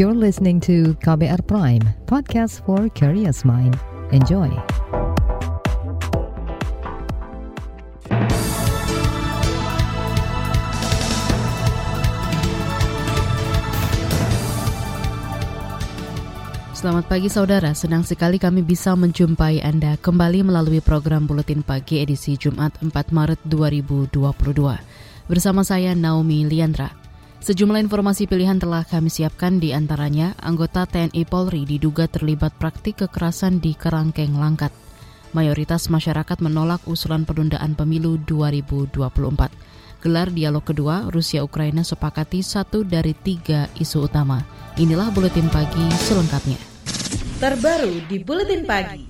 You're listening to KBR Prime, podcast for curious mind. Enjoy. Selamat pagi saudara, senang sekali kami bisa menjumpai Anda kembali melalui program Buletin Pagi edisi Jumat 4 Maret 2022. Bersama saya Naomi Liandra. Sejumlah informasi pilihan telah kami siapkan di antaranya anggota TNI Polri diduga terlibat praktik kekerasan di Kerangkeng Langkat. Mayoritas masyarakat menolak usulan penundaan pemilu 2024. Gelar dialog kedua, Rusia-Ukraina sepakati satu dari tiga isu utama. Inilah Buletin Pagi selengkapnya terbaru di Buletin Pagi.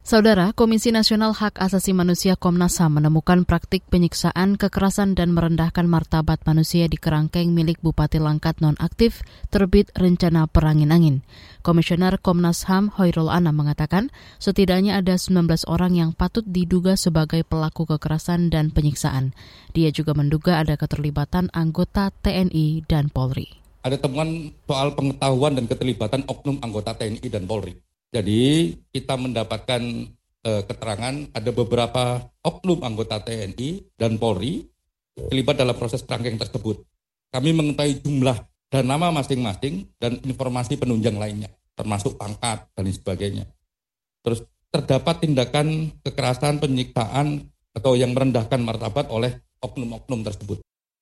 Saudara, Komisi Nasional Hak Asasi Manusia Komnas HAM menemukan praktik penyiksaan, kekerasan, dan merendahkan martabat manusia di kerangkeng milik Bupati Langkat nonaktif terbit rencana perangin angin. Komisioner Komnas HAM Hoirul Anam mengatakan setidaknya ada 19 orang yang patut diduga sebagai pelaku kekerasan dan penyiksaan. Dia juga menduga ada keterlibatan anggota TNI dan Polri ada temuan soal pengetahuan dan keterlibatan oknum anggota TNI dan Polri. Jadi kita mendapatkan eh, keterangan ada beberapa oknum anggota TNI dan Polri terlibat dalam proses kerangkeng tersebut. Kami mengetahui jumlah dan nama masing-masing dan informasi penunjang lainnya, termasuk pangkat dan sebagainya. Terus terdapat tindakan kekerasan, penyiksaan atau yang merendahkan martabat oleh oknum-oknum tersebut.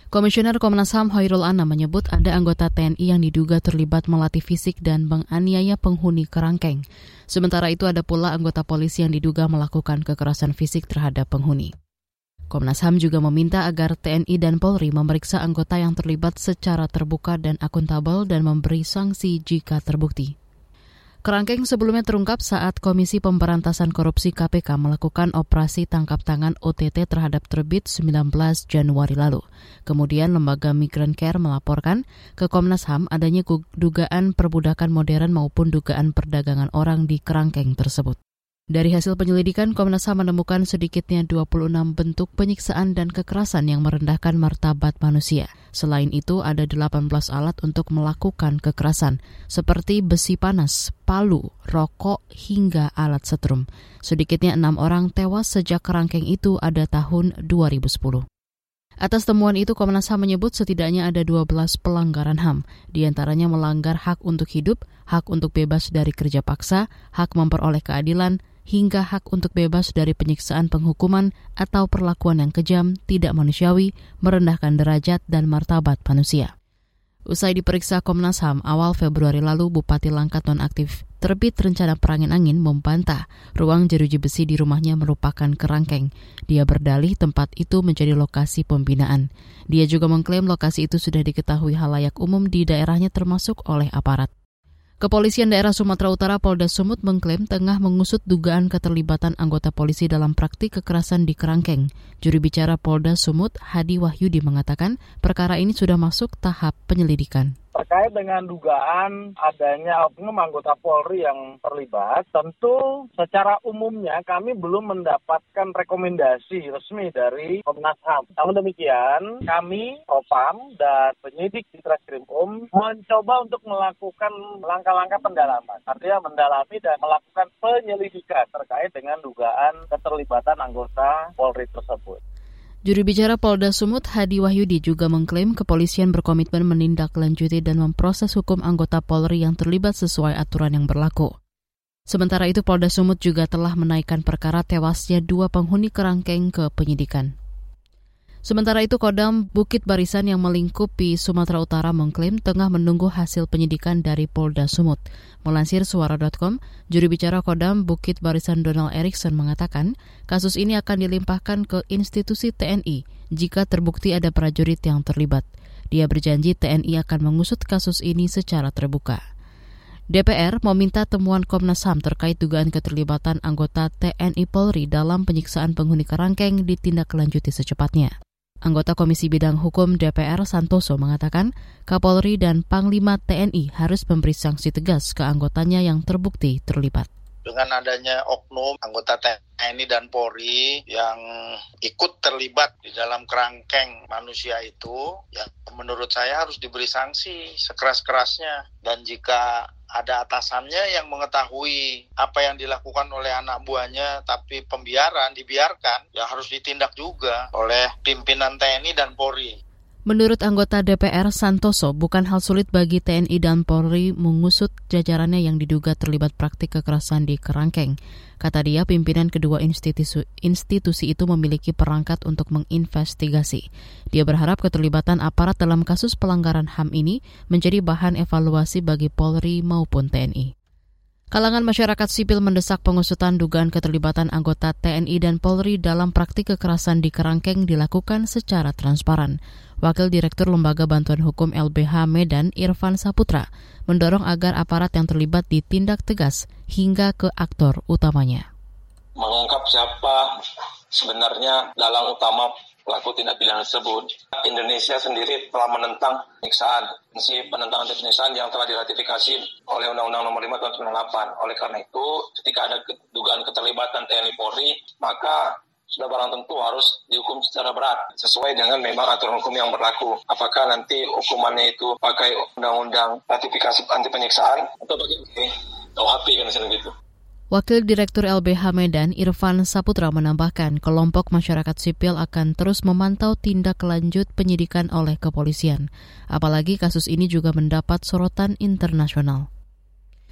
Komisioner Komnas HAM Hoirul Anam menyebut ada anggota TNI yang diduga terlibat melatih fisik dan menganiaya penghuni kerangkeng. Sementara itu ada pula anggota polisi yang diduga melakukan kekerasan fisik terhadap penghuni. Komnas HAM juga meminta agar TNI dan Polri memeriksa anggota yang terlibat secara terbuka dan akuntabel dan memberi sanksi jika terbukti. Kerangkeng sebelumnya terungkap saat Komisi Pemberantasan Korupsi KPK melakukan operasi tangkap tangan OTT terhadap terbit 19 Januari lalu. Kemudian lembaga Migran Care melaporkan ke Komnas HAM adanya dugaan perbudakan modern maupun dugaan perdagangan orang di kerangkeng tersebut. Dari hasil penyelidikan, Komnas HAM menemukan sedikitnya 26 bentuk penyiksaan dan kekerasan yang merendahkan martabat manusia. Selain itu, ada 18 alat untuk melakukan kekerasan, seperti besi panas, palu, rokok, hingga alat setrum. Sedikitnya enam orang tewas sejak kerangkeng itu ada tahun 2010. Atas temuan itu, Komnas HAM menyebut setidaknya ada 12 pelanggaran HAM, di antaranya melanggar hak untuk hidup, hak untuk bebas dari kerja paksa, hak memperoleh keadilan, hingga hak untuk bebas dari penyiksaan penghukuman atau perlakuan yang kejam, tidak manusiawi, merendahkan derajat dan martabat manusia. Usai diperiksa Komnas HAM awal Februari lalu, Bupati Langkat nonaktif terbit rencana perangin angin membantah ruang jeruji besi di rumahnya merupakan kerangkeng. Dia berdalih tempat itu menjadi lokasi pembinaan. Dia juga mengklaim lokasi itu sudah diketahui halayak umum di daerahnya termasuk oleh aparat. Kepolisian daerah Sumatera Utara Polda Sumut mengklaim tengah mengusut dugaan keterlibatan anggota polisi dalam praktik kekerasan di Kerangkeng. Juri bicara Polda Sumut, Hadi Wahyudi mengatakan perkara ini sudah masuk tahap penyelidikan. Terkait dengan dugaan adanya oknum anggota Polri yang terlibat, tentu secara umumnya kami belum mendapatkan rekomendasi resmi dari Komnas HAM. Namun demikian, kami, Propam, dan penyidik di Treskrim Um mencoba untuk melakukan langkah-langkah pendalaman. Artinya mendalami dan melakukan penyelidikan terkait dengan dugaan keterlibatan anggota Polri tersebut. Juru bicara Polda Sumut Hadi Wahyudi juga mengklaim kepolisian berkomitmen menindaklanjuti dan memproses hukum anggota Polri yang terlibat sesuai aturan yang berlaku. Sementara itu Polda Sumut juga telah menaikkan perkara tewasnya dua penghuni kerangkeng ke penyidikan. Sementara itu Kodam Bukit Barisan yang melingkupi Sumatera Utara mengklaim tengah menunggu hasil penyidikan dari Polda Sumut. Melansir suara.com, juri bicara Kodam Bukit Barisan Donald Erickson mengatakan kasus ini akan dilimpahkan ke institusi TNI jika terbukti ada prajurit yang terlibat. Dia berjanji TNI akan mengusut kasus ini secara terbuka. DPR meminta temuan Komnas HAM terkait dugaan keterlibatan anggota TNI Polri dalam penyiksaan penghuni kerangkeng ditindaklanjuti secepatnya. Anggota Komisi Bidang Hukum DPR Santoso mengatakan Kapolri dan Panglima TNI harus memberi sanksi tegas ke anggotanya yang terbukti terlibat dengan adanya oknum anggota TNI dan Polri yang ikut terlibat di dalam kerangkeng manusia itu, ya menurut saya harus diberi sanksi sekeras-kerasnya. Dan jika ada atasannya yang mengetahui apa yang dilakukan oleh anak buahnya tapi pembiaran dibiarkan ya harus ditindak juga oleh pimpinan TNI dan Polri. Menurut anggota DPR Santoso, bukan hal sulit bagi TNI dan Polri mengusut jajarannya yang diduga terlibat praktik kekerasan di Kerangkeng. Kata dia, pimpinan kedua institusi, institusi itu memiliki perangkat untuk menginvestigasi. Dia berharap keterlibatan aparat dalam kasus pelanggaran HAM ini menjadi bahan evaluasi bagi Polri maupun TNI. Kalangan masyarakat sipil mendesak pengusutan dugaan keterlibatan anggota TNI dan Polri dalam praktik kekerasan di Kerangkeng dilakukan secara transparan. Wakil Direktur Lembaga Bantuan Hukum LBH Medan, Irfan Saputra, mendorong agar aparat yang terlibat ditindak tegas hingga ke aktor utamanya. Mengungkap siapa sebenarnya dalam utama pelaku tindak pidana tersebut. Indonesia sendiri telah menentang penyiksaan, si penentangan penyiksaan yang telah diratifikasi oleh Undang-Undang Nomor 5 Tahun 98. Oleh karena itu, ketika ada dugaan keterlibatan TNI Polri, maka sudah barang tentu harus dihukum secara berat sesuai dengan memang aturan hukum yang berlaku. Apakah nanti hukumannya itu pakai undang-undang ratifikasi anti penyiksaan atau bagaimana? KUHP kan misalnya gitu. Wakil Direktur LBH Medan Irfan Saputra menambahkan kelompok masyarakat sipil akan terus memantau tindak lanjut penyidikan oleh kepolisian. Apalagi kasus ini juga mendapat sorotan internasional.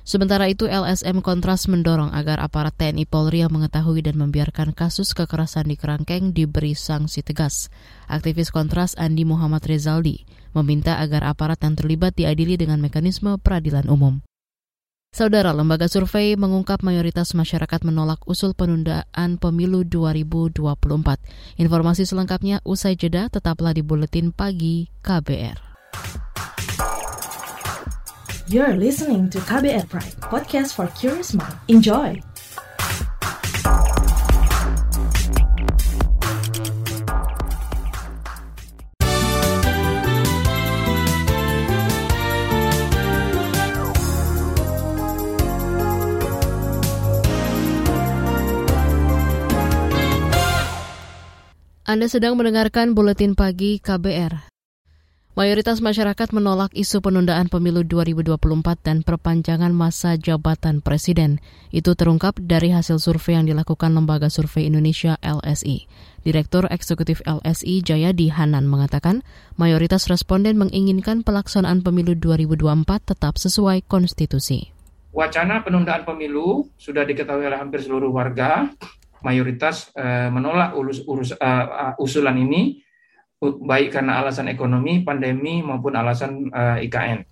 Sementara itu LSM Kontras mendorong agar aparat TNI Polri yang mengetahui dan membiarkan kasus kekerasan di Kerangkeng diberi sanksi tegas. Aktivis Kontras Andi Muhammad Rezaldi meminta agar aparat yang terlibat diadili dengan mekanisme peradilan umum. Saudara, lembaga survei mengungkap mayoritas masyarakat menolak usul penundaan pemilu 2024. Informasi selengkapnya usai jeda tetaplah di Buletin Pagi KBR. You're listening to KBR Pride, podcast for curious mind. Enjoy! Anda sedang mendengarkan buletin pagi KBR. Mayoritas masyarakat menolak isu penundaan pemilu 2024 dan perpanjangan masa jabatan presiden. Itu terungkap dari hasil survei yang dilakukan Lembaga Survei Indonesia LSI. Direktur Eksekutif LSI Jayadi Hanan mengatakan, mayoritas responden menginginkan pelaksanaan pemilu 2024 tetap sesuai konstitusi. Wacana penundaan pemilu sudah diketahui oleh hampir seluruh warga, mayoritas uh, menolak urus, urus, uh, usulan ini baik karena alasan ekonomi, pandemi maupun alasan uh, IKN.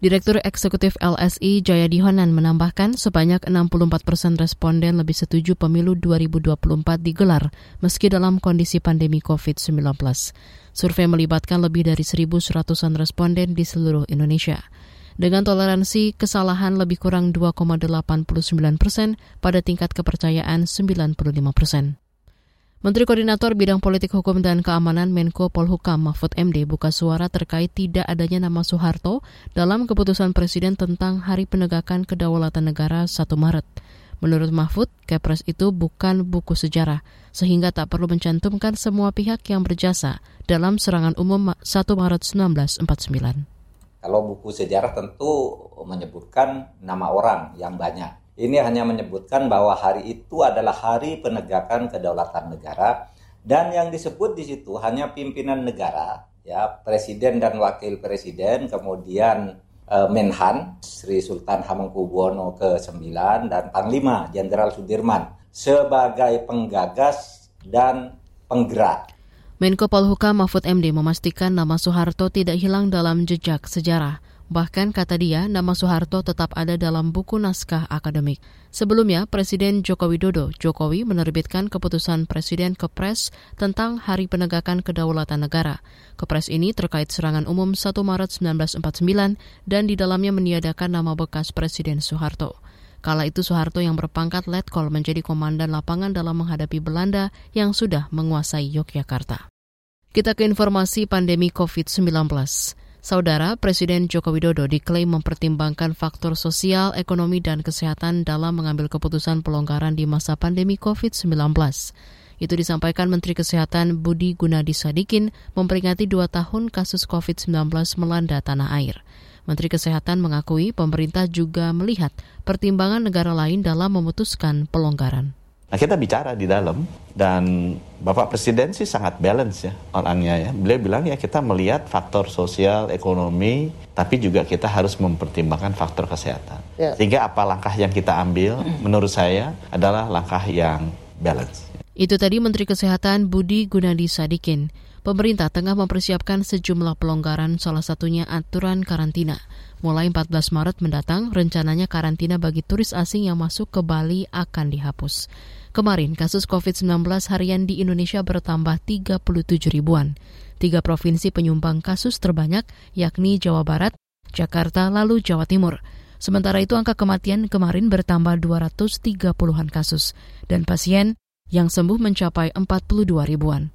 Direktur Eksekutif LSI Jayadi Honan menambahkan sebanyak 64 persen responden lebih setuju pemilu 2024 digelar meski dalam kondisi pandemi COVID-19. Survei melibatkan lebih dari 1.100-an responden di seluruh Indonesia dengan toleransi kesalahan lebih kurang 2,89 persen pada tingkat kepercayaan 95 persen. Menteri Koordinator Bidang Politik Hukum dan Keamanan Menko Polhukam Mahfud MD buka suara terkait tidak adanya nama Soeharto dalam keputusan Presiden tentang Hari Penegakan Kedaulatan Negara 1 Maret. Menurut Mahfud, Kepres itu bukan buku sejarah, sehingga tak perlu mencantumkan semua pihak yang berjasa dalam serangan umum 1 Maret 1949. Kalau buku sejarah tentu menyebutkan nama orang yang banyak. Ini hanya menyebutkan bahwa hari itu adalah hari penegakan kedaulatan negara dan yang disebut di situ hanya pimpinan negara, ya presiden dan wakil presiden, kemudian eh, Menhan Sri Sultan Hamengkubuwono ke-9 dan Panglima Jenderal Sudirman sebagai penggagas dan penggerak Menko Polhukam Mahfud MD memastikan nama Soeharto tidak hilang dalam jejak sejarah. Bahkan kata dia, nama Soeharto tetap ada dalam buku naskah akademik. Sebelumnya, Presiden Joko Widodo Jokowi menerbitkan keputusan Presiden Kepres tentang Hari Penegakan Kedaulatan Negara. Kepres ini terkait serangan umum 1 Maret 1949 dan di dalamnya meniadakan nama bekas Presiden Soeharto. Kala itu Soeharto yang berpangkat Letkol menjadi komandan lapangan dalam menghadapi Belanda yang sudah menguasai Yogyakarta. Kita ke informasi pandemi COVID-19. Saudara Presiden Joko Widodo diklaim mempertimbangkan faktor sosial, ekonomi, dan kesehatan dalam mengambil keputusan pelonggaran di masa pandemi COVID-19. Itu disampaikan Menteri Kesehatan Budi Gunadi Sadikin memperingati dua tahun kasus COVID-19 melanda tanah air. Menteri Kesehatan mengakui pemerintah juga melihat pertimbangan negara lain dalam memutuskan pelonggaran. Nah kita bicara di dalam dan Bapak Presiden sih sangat balance ya orangnya ya. Beliau bilang ya kita melihat faktor sosial, ekonomi, tapi juga kita harus mempertimbangkan faktor kesehatan. Ya. Sehingga apa langkah yang kita ambil menurut saya adalah langkah yang balance. Itu tadi Menteri Kesehatan Budi Gunadi Sadikin. Pemerintah tengah mempersiapkan sejumlah pelonggaran salah satunya aturan karantina. Mulai 14 Maret mendatang, rencananya karantina bagi turis asing yang masuk ke Bali akan dihapus. Kemarin kasus COVID-19 harian di Indonesia bertambah 37 ribuan. Tiga provinsi penyumbang kasus terbanyak yakni Jawa Barat, Jakarta, lalu Jawa Timur. Sementara itu angka kematian kemarin bertambah 230-an kasus dan pasien yang sembuh mencapai 42 ribuan.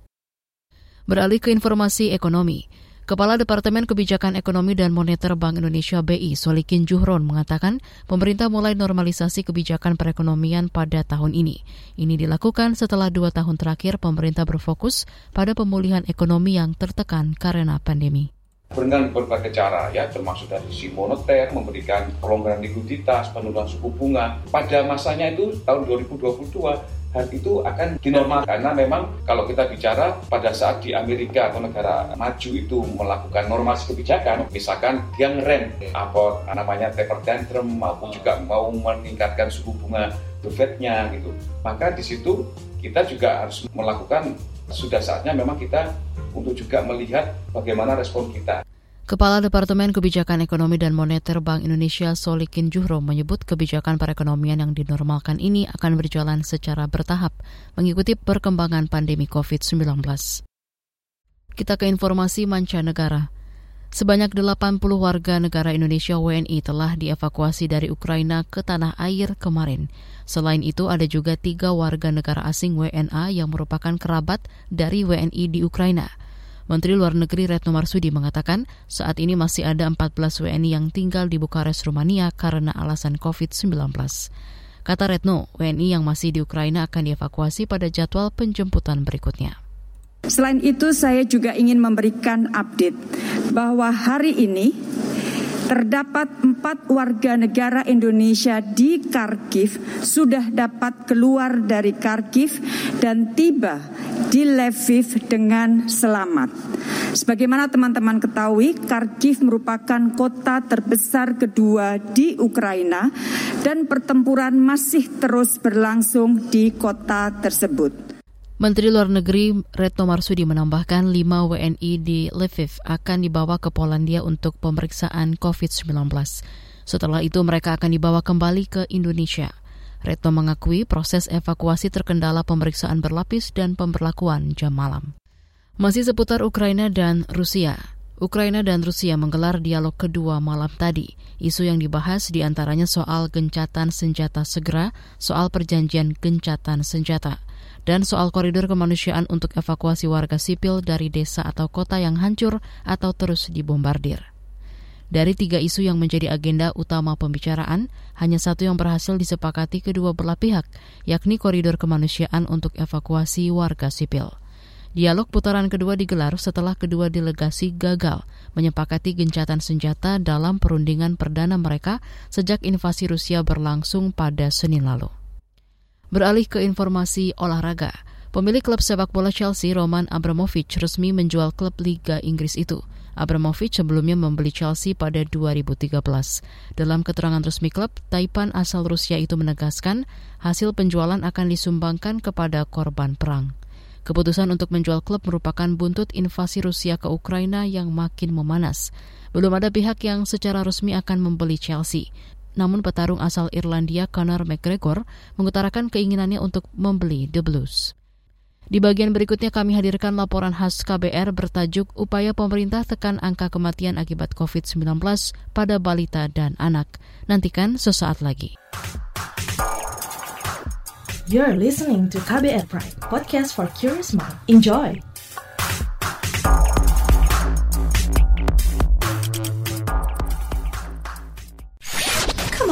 Beralih ke informasi ekonomi. Kepala Departemen Kebijakan Ekonomi dan Moneter Bank Indonesia BI, Solikin Juhron, mengatakan pemerintah mulai normalisasi kebijakan perekonomian pada tahun ini. Ini dilakukan setelah dua tahun terakhir pemerintah berfokus pada pemulihan ekonomi yang tertekan karena pandemi dengan berbagai cara ya termasuk dari sisi moneter memberikan pelonggaran likuiditas penurunan suku bunga pada masanya itu tahun 2022 hal itu akan dinormal karena memang kalau kita bicara pada saat di Amerika atau negara maju itu melakukan normasi kebijakan misalkan dia ngerem apa namanya taper tantrum maupun juga mau meningkatkan suku bunga the Fed-nya gitu. Maka di situ kita juga harus melakukan sudah saatnya memang kita untuk juga melihat bagaimana respon kita. Kepala Departemen Kebijakan Ekonomi dan Moneter Bank Indonesia Solikin Juhro menyebut kebijakan perekonomian yang dinormalkan ini akan berjalan secara bertahap mengikuti perkembangan pandemi COVID-19. Kita ke informasi mancanegara. Sebanyak 80 warga negara Indonesia WNI telah dievakuasi dari Ukraina ke tanah air kemarin. Selain itu, ada juga tiga warga negara asing WNA yang merupakan kerabat dari WNI di Ukraina. Menteri Luar Negeri Retno Marsudi mengatakan saat ini masih ada 14 WNI yang tinggal di Bukares, Rumania karena alasan COVID-19. Kata Retno, WNI yang masih di Ukraina akan dievakuasi pada jadwal penjemputan berikutnya. Selain itu, saya juga ingin memberikan update bahwa hari ini terdapat empat warga negara Indonesia di Kharkiv sudah dapat keluar dari Kharkiv dan tiba di Lviv dengan selamat. Sebagaimana teman-teman ketahui, Kharkiv merupakan kota terbesar kedua di Ukraina dan pertempuran masih terus berlangsung di kota tersebut. Menteri Luar Negeri Retno Marsudi menambahkan lima WNI di Lviv akan dibawa ke Polandia untuk pemeriksaan COVID-19. Setelah itu mereka akan dibawa kembali ke Indonesia. Retno mengakui proses evakuasi terkendala pemeriksaan berlapis dan pemberlakuan jam malam. Masih seputar Ukraina dan Rusia. Ukraina dan Rusia menggelar dialog kedua malam tadi. Isu yang dibahas di antaranya soal gencatan senjata segera, soal perjanjian gencatan senjata dan soal koridor kemanusiaan untuk evakuasi warga sipil dari desa atau kota yang hancur atau terus dibombardir. Dari tiga isu yang menjadi agenda utama pembicaraan, hanya satu yang berhasil disepakati kedua belah pihak, yakni koridor kemanusiaan untuk evakuasi warga sipil. Dialog putaran kedua digelar setelah kedua delegasi gagal menyepakati gencatan senjata dalam perundingan perdana mereka sejak invasi Rusia berlangsung pada Senin lalu. Beralih ke informasi olahraga, pemilik klub sepak bola Chelsea Roman Abramovich resmi menjual klub Liga Inggris itu. Abramovich sebelumnya membeli Chelsea pada 2013. Dalam keterangan resmi klub, Taipan asal Rusia itu menegaskan hasil penjualan akan disumbangkan kepada korban perang. Keputusan untuk menjual klub merupakan buntut invasi Rusia ke Ukraina yang makin memanas. Belum ada pihak yang secara resmi akan membeli Chelsea. Namun petarung asal Irlandia Conor McGregor mengutarakan keinginannya untuk membeli The Blues. Di bagian berikutnya kami hadirkan laporan khas KBR bertajuk Upaya Pemerintah Tekan Angka Kematian Akibat COVID-19 pada Balita dan Anak. Nantikan sesaat lagi. You're listening to KBR Pride, podcast for curious mind. Enjoy!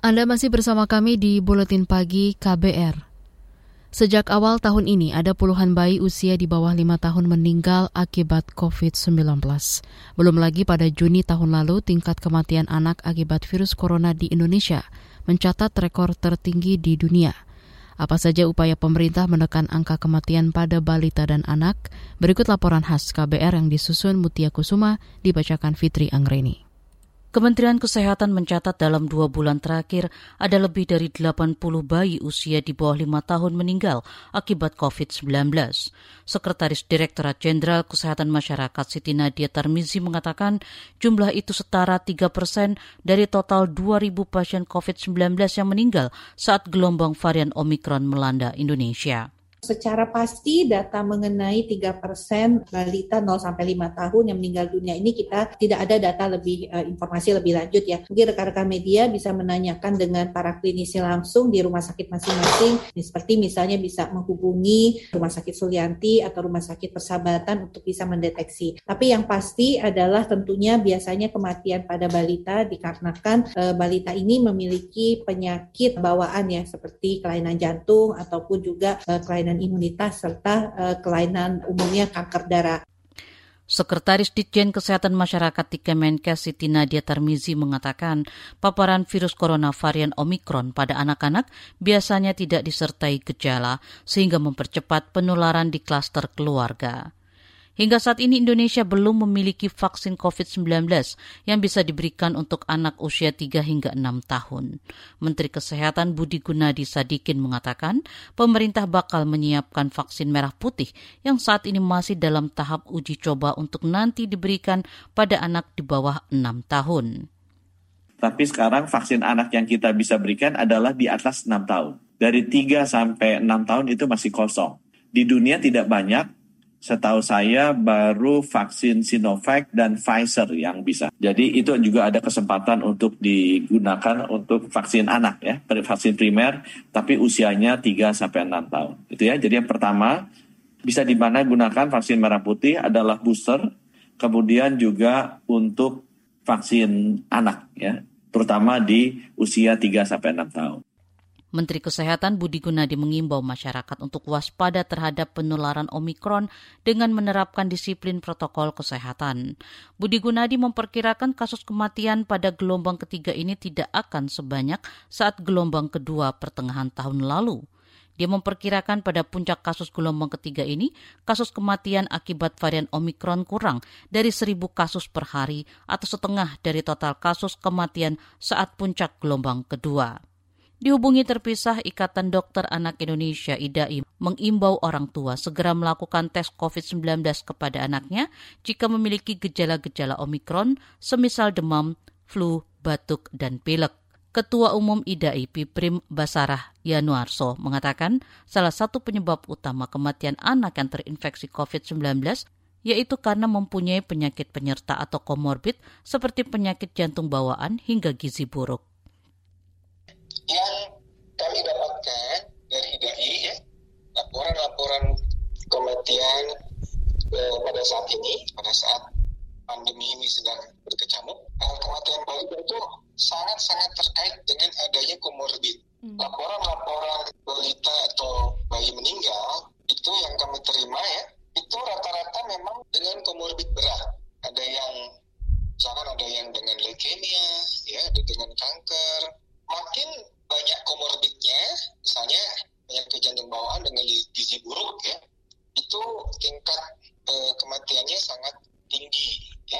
Anda masih bersama kami di Buletin Pagi KBR. Sejak awal tahun ini, ada puluhan bayi usia di bawah lima tahun meninggal akibat COVID-19. Belum lagi pada Juni tahun lalu, tingkat kematian anak akibat virus corona di Indonesia mencatat rekor tertinggi di dunia. Apa saja upaya pemerintah menekan angka kematian pada balita dan anak? Berikut laporan khas KBR yang disusun Mutia Kusuma, dibacakan Fitri Anggreni. Kementerian Kesehatan mencatat dalam dua bulan terakhir ada lebih dari 80 bayi usia di bawah lima tahun meninggal akibat COVID-19. Sekretaris Direktorat Jenderal Kesehatan Masyarakat Siti Nadia Tarmizi mengatakan jumlah itu setara 3 persen dari total 2.000 pasien COVID-19 yang meninggal saat gelombang varian Omikron melanda Indonesia. Secara pasti data mengenai 3% balita 0 sampai 5 tahun yang meninggal dunia ini kita tidak ada data lebih uh, informasi lebih lanjut ya. Mungkin rekan-rekan media bisa menanyakan dengan para klinisi langsung di rumah sakit masing-masing seperti misalnya bisa menghubungi rumah sakit Sulianti atau rumah sakit Persahabatan untuk bisa mendeteksi. Tapi yang pasti adalah tentunya biasanya kematian pada balita dikarenakan uh, balita ini memiliki penyakit bawaan ya seperti kelainan jantung ataupun juga uh, kelainan kelainan imunitas serta uh, kelainan umumnya kanker darah. Sekretaris Ditjen Kesehatan Masyarakat di Kemenkes Siti Nadia Tarmizi mengatakan paparan virus corona varian Omikron pada anak-anak biasanya tidak disertai gejala sehingga mempercepat penularan di klaster keluarga. Hingga saat ini Indonesia belum memiliki vaksin COVID-19 yang bisa diberikan untuk anak usia 3 hingga 6 tahun. Menteri Kesehatan Budi Gunadi Sadikin mengatakan pemerintah bakal menyiapkan vaksin merah putih yang saat ini masih dalam tahap uji coba untuk nanti diberikan pada anak di bawah 6 tahun. Tapi sekarang vaksin anak yang kita bisa berikan adalah di atas 6 tahun. Dari 3 sampai 6 tahun itu masih kosong. Di dunia tidak banyak setahu saya baru vaksin Sinovac dan Pfizer yang bisa. Jadi itu juga ada kesempatan untuk digunakan untuk vaksin anak ya, vaksin primer tapi usianya 3 sampai 6 tahun. Itu ya. Jadi yang pertama bisa di mana gunakan vaksin merah putih adalah booster, kemudian juga untuk vaksin anak ya, terutama di usia 3 sampai 6 tahun. Menteri Kesehatan Budi Gunadi mengimbau masyarakat untuk waspada terhadap penularan Omikron dengan menerapkan disiplin protokol kesehatan. Budi Gunadi memperkirakan kasus kematian pada gelombang ketiga ini tidak akan sebanyak saat gelombang kedua pertengahan tahun lalu. Dia memperkirakan pada puncak kasus gelombang ketiga ini, kasus kematian akibat varian Omikron kurang dari seribu kasus per hari atau setengah dari total kasus kematian saat puncak gelombang kedua. Dihubungi terpisah Ikatan Dokter Anak Indonesia IDAI mengimbau orang tua segera melakukan tes COVID-19 kepada anaknya jika memiliki gejala-gejala Omikron semisal demam, flu, batuk, dan pilek. Ketua Umum IDAI Piprim Basarah Yanuarso mengatakan salah satu penyebab utama kematian anak yang terinfeksi COVID-19 yaitu karena mempunyai penyakit penyerta atau komorbid seperti penyakit jantung bawaan hingga gizi buruk yang kami dapatkan dari IDAI ya, laporan-laporan kematian eh, pada saat ini, pada saat pandemi ini sedang berkecamuk, kematian balita itu sangat-sangat terkait dengan adanya komorbid. Laporan-laporan balita atau bayi meninggal itu yang kami terima ya, itu rata-rata memang dengan komorbid berat. Ada yang misalkan ada yang dengan leukemia, ya, ada dengan kanker. Makin banyak komorbidnya, misalnya penyakit jantung bawaan dengan gizi buruk ya, itu tingkat eh, kematiannya sangat tinggi ya.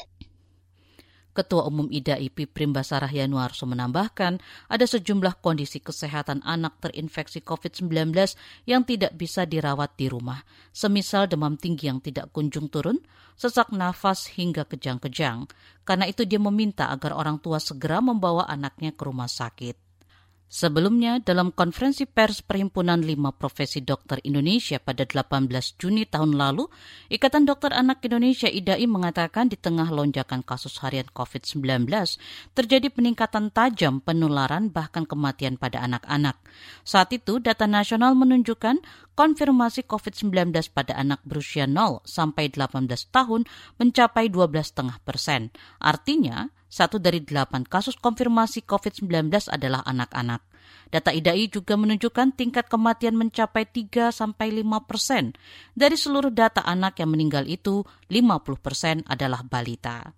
Ketua Umum IDAI Piprim Basarah Yanuarso menambahkan ada sejumlah kondisi kesehatan anak terinfeksi COVID-19 yang tidak bisa dirawat di rumah, semisal demam tinggi yang tidak kunjung turun, sesak nafas hingga kejang-kejang. Karena itu dia meminta agar orang tua segera membawa anaknya ke rumah sakit. Sebelumnya, dalam konferensi pers Perhimpunan Lima Profesi Dokter Indonesia pada 18 Juni tahun lalu, Ikatan Dokter Anak Indonesia IDAI mengatakan di tengah lonjakan kasus harian COVID-19, terjadi peningkatan tajam penularan bahkan kematian pada anak-anak. Saat itu, data nasional menunjukkan konfirmasi COVID-19 pada anak berusia 0 sampai 18 tahun mencapai 12,5 persen. Artinya, satu dari delapan kasus konfirmasi COVID-19 adalah anak-anak. Data IDAI juga menunjukkan tingkat kematian mencapai 3 sampai 5 persen. Dari seluruh data anak yang meninggal itu, 50 persen adalah balita.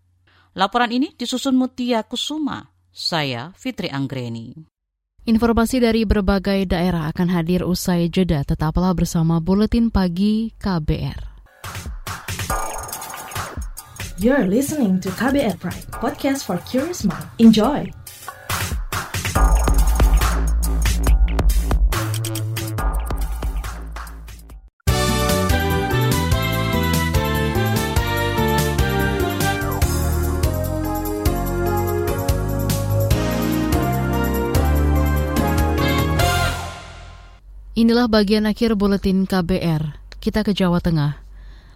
Laporan ini disusun Mutia Kusuma. Saya Fitri Anggreni. Informasi dari berbagai daerah akan hadir usai jeda. Tetaplah bersama Buletin Pagi KBR. You're listening to KBR Pride, podcast for curious mind. Enjoy! Inilah bagian akhir buletin KBR. Kita ke Jawa Tengah.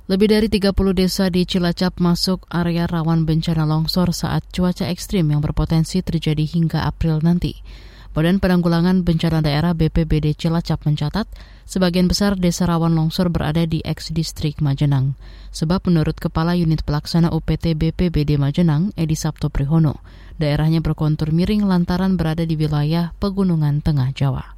Lebih dari 30 desa di Cilacap masuk area rawan bencana longsor saat cuaca ekstrim yang berpotensi terjadi hingga April nanti. Badan Penanggulangan Bencana Daerah BPBD Cilacap mencatat, sebagian besar desa rawan longsor berada di ex-distrik Majenang. Sebab menurut Kepala Unit Pelaksana UPT BPBD Majenang, Edi Sabto Prihono, daerahnya berkontur miring lantaran berada di wilayah pegunungan tengah Jawa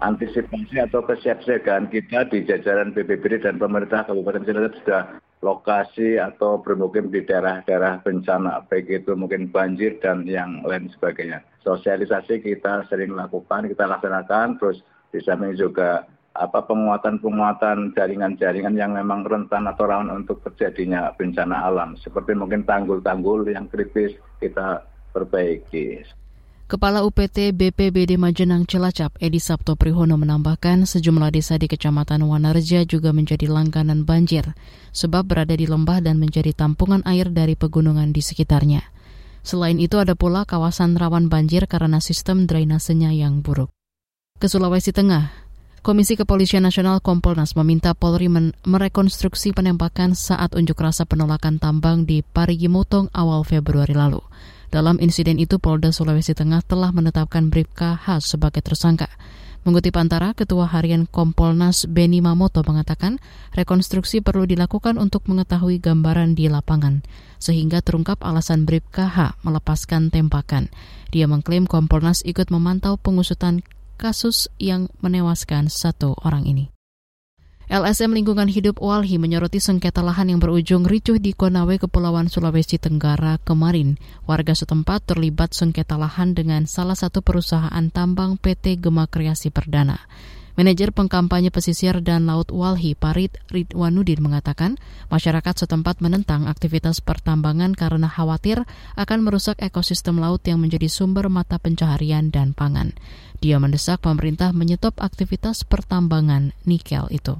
antisipasi atau kesiapsiagaan kita di jajaran BPBD dan pemerintah Kabupaten Cilacap sudah lokasi atau bermukim di daerah-daerah bencana, baik itu mungkin banjir dan yang lain sebagainya. Sosialisasi kita sering lakukan, kita laksanakan, terus di juga apa penguatan-penguatan jaringan-jaringan yang memang rentan atau rawan untuk terjadinya bencana alam, seperti mungkin tanggul-tanggul yang kritis kita perbaiki. Kepala UPT BPBD Majenang Cilacap, Edi Sabto Prihono menambahkan sejumlah desa di Kecamatan Wanarja juga menjadi langganan banjir, sebab berada di lembah dan menjadi tampungan air dari pegunungan di sekitarnya. Selain itu ada pula kawasan rawan banjir karena sistem drainasenya yang buruk. Ke Sulawesi Tengah, Komisi Kepolisian Nasional Kompolnas meminta Polri merekonstruksi penembakan saat unjuk rasa penolakan tambang di Parigi Mutong awal Februari lalu. Dalam insiden itu, Polda Sulawesi Tengah telah menetapkan Bribka Has sebagai tersangka. Mengutip antara, Ketua Harian Kompolnas Beni Mamoto mengatakan rekonstruksi perlu dilakukan untuk mengetahui gambaran di lapangan, sehingga terungkap alasan Bribka H melepaskan tembakan. Dia mengklaim Kompolnas ikut memantau pengusutan kasus yang menewaskan satu orang ini. LSM Lingkungan Hidup Walhi menyoroti sengketa lahan yang berujung ricuh di Konawe, Kepulauan Sulawesi Tenggara kemarin. Warga setempat terlibat sengketa lahan dengan salah satu perusahaan tambang PT Gema Kreasi Perdana. Manajer pengkampanye pesisir dan laut Walhi Parit Ridwanudin mengatakan masyarakat setempat menentang aktivitas pertambangan karena khawatir akan merusak ekosistem laut yang menjadi sumber mata pencaharian dan pangan. Dia mendesak pemerintah menyetop aktivitas pertambangan nikel itu.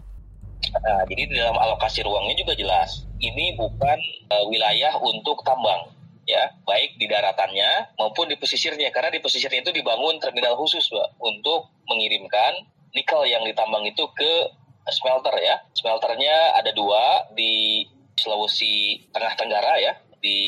Nah, jadi di dalam alokasi ruangnya juga jelas. Ini bukan uh, wilayah untuk tambang, ya, baik di daratannya maupun di pesisirnya. Karena di pesisirnya itu dibangun terminal khusus, Mbak, untuk mengirimkan nikel yang ditambang itu ke smelter ya. Smelternya ada dua di Sulawesi Tengah Tenggara ya, di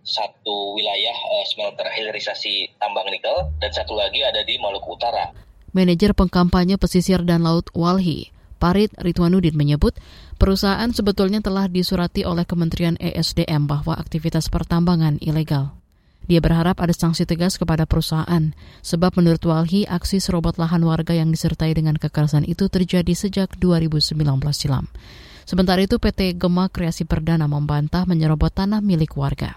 satu wilayah uh, smelter hilirisasi tambang nikel dan satu lagi ada di Maluku Utara. Manajer pengkampanye pesisir dan laut Walhi, Parit Ridwanudin menyebut perusahaan sebetulnya telah disurati oleh Kementerian ESDM bahwa aktivitas pertambangan ilegal. Dia berharap ada sanksi tegas kepada perusahaan, sebab menurut Walhi aksi serobot lahan warga yang disertai dengan kekerasan itu terjadi sejak 2019 silam. Sementara itu PT Gema Kreasi Perdana membantah menyerobot tanah milik warga.